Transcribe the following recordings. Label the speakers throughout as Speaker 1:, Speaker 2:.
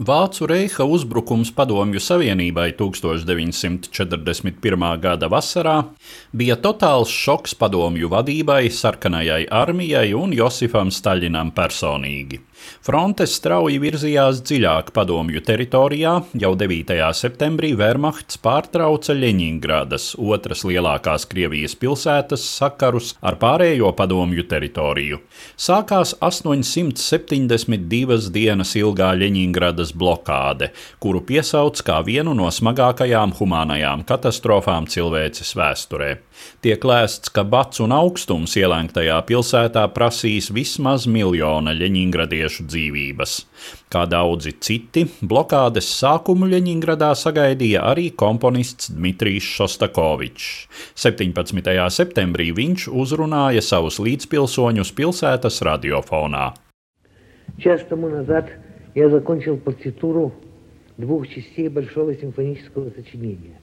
Speaker 1: Vācu reiha uzbrukums Padomju Savienībai 1941. gada vasarā bija totāls šoks padomju vadībai, sarkanajai armijai un Josifam Staļinam personīgi. Fronte strauji virzījās dziļāk padomju teritorijā, jau 9. septembrī Wehrmachts pārtrauca Ļeņingradas, otras lielākās Krievijas pilsētas, sakarus ar pārējo padomju teritoriju. Sākās 872 dienas ilgā Ļeņingradas blokāde, kuru piesauc kā vienu no smagākajām humānajām katastrofām cilvēces vēsturē. Tiek lēsts, ka bats un augstums ielēgtajā pilsētā prasīs vismaz miljona ļeņingradiešu dzīvības. Kā daudzi citi, blokādes sākumu Ļeņingradā sagaidīja arī komponists Dmitrijs Šostakovičs. 17. septembrī viņš uzrunāja savus līdzpilsoņus pilsētas radiofonā.
Speaker 2: Час тому назад я закончил партитуру двух частей большого симфонического сочинения.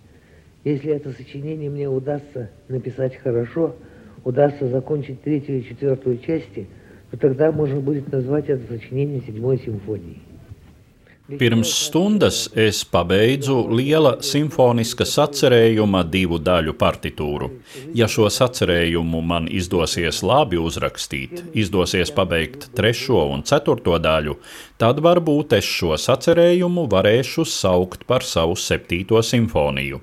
Speaker 2: Если это сочинение мне удастся написать хорошо, удастся закончить третью и четвертую части, то тогда можно будет назвать это сочинение седьмой симфонией.
Speaker 1: Pirms stundas es pabeidzu liela simfoniska sacerējuma divu daļu partitūru. Ja šo sacerējumu man izdosies labi uzrakstīt, izdosies pabeigt trešo un ceturto daļu, tad varbūt es šo sacerējumu varēšu saukt par savu septīto simfoniju.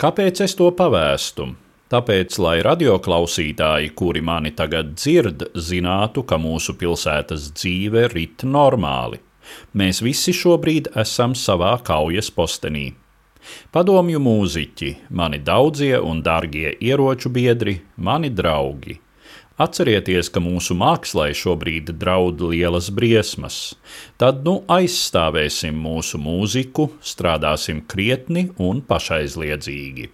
Speaker 1: Kāpēc es to pavēstu? Tāpēc, lai radioklausītāji, kuri mani tagad dzird, zinātu, ka mūsu pilsētas dzīve rit normāli. Mēs visi šobrīd esam savā kaujas postenī. Padomju mūziķi, mani daudzie un dārgie ieroču biedri, mani draugi. Atcerieties, ka mūsu mākslai šobrīd draud lielas briesmas. Tad nu aizstāvēsim mūsu mūziku, strādāsim krietni un pašaizliedzīgi.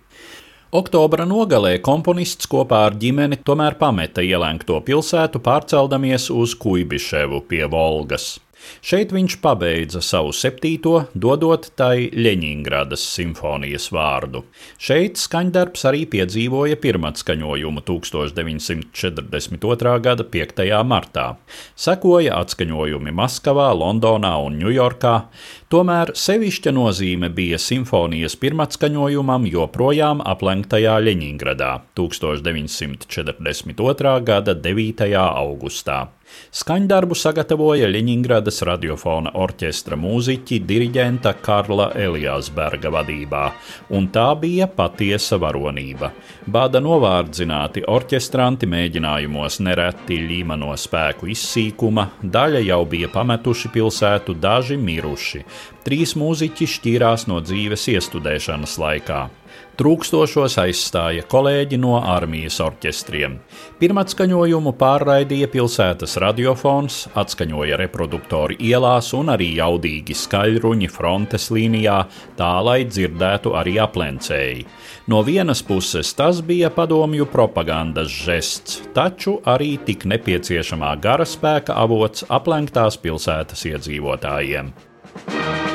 Speaker 1: Oktobra nogalē komponists kopā ar ģimeni tomēr pameta ielēgto pilsētu, pārceldamies uz Kuibiševu pie Volgas. Šeit viņš pabeidza savu septīto, dodot tai Ļeņingradas simfonijas vārdu. Šeit skaņdarbs arī piedzīvoja pirmatskaņojumu 1942. gada 5. martā. Sekoja atskaņojumi Maskavā, Londonā un Ņujorkā, tomēr sevišķa nozīme bija simfonijas pirmatskaņojumam joprojām aplenktajā Ļeņingradā 1942. gada 9. augustā. Skaņdarbu sagatavoja Ļeņingradas radiofona orķestra mūziķi diriģenta Karla Elijāsberga vadībā, un tā bija patiesa varonība. Bāda novārdzināti orķestranti mēģinājumos nereti līma no spēku izsīkuma, daļa jau bija pametuši pilsētu, daži miruši. Trīs mūziķi šķīrās no dzīves iestudēšanas laikā. Trūkstošos aizstāja kolēģi no armijas orķestriem. Pirmatskaņojumu pārraidīja pilsētas radiofons, atskaņoja reproduktori ielās un arī jaudīgi skaļruņi frontes līnijā, tā lai dzirdētu arī aplencēji. No vienas puses tas bija padomju propagandas žests, taču arī tik nepieciešamā gara spēka avots aplenktās pilsētas iedzīvotājiem. Bye.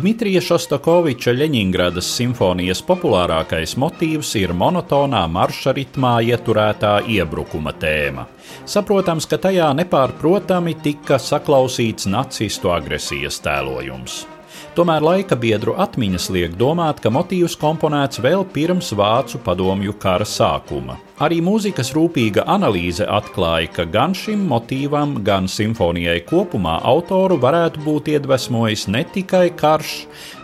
Speaker 1: Dmitrija Šostakoviča Ļeņingradas simfonijas populārākais motīvs ir monotonā marša ritmā ieturētā iebrukuma tēma. Saprotams, ka tajā nepārprotami tika saklausīts nacistu agresijas tēlojums. Tomēr laika biedru atmiņas liek domāt, ka motīvs komponēts vēl pirms Vācu padomju kara sākuma. Arī mūzikas rūpīga analīze atklāja, ka gan šim motīvam, gan simfonijai kopumā autoru varētu būt iedvesmojis ne tikai karš,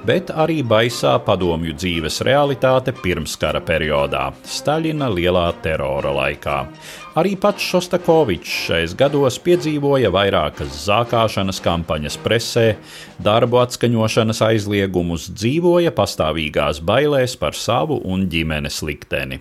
Speaker 1: bet arī baisā padomju dzīves realitāte pirmskara periodā, Staļina lielā terora laikā. Arī pats Šostakovičs šais gados piedzīvoja vairākas zākāšanas kampaņas presē, darbu atskaņošanas aizliegumus, dzīvoja pastāvīgās bailēs par savu un ģimenes likteni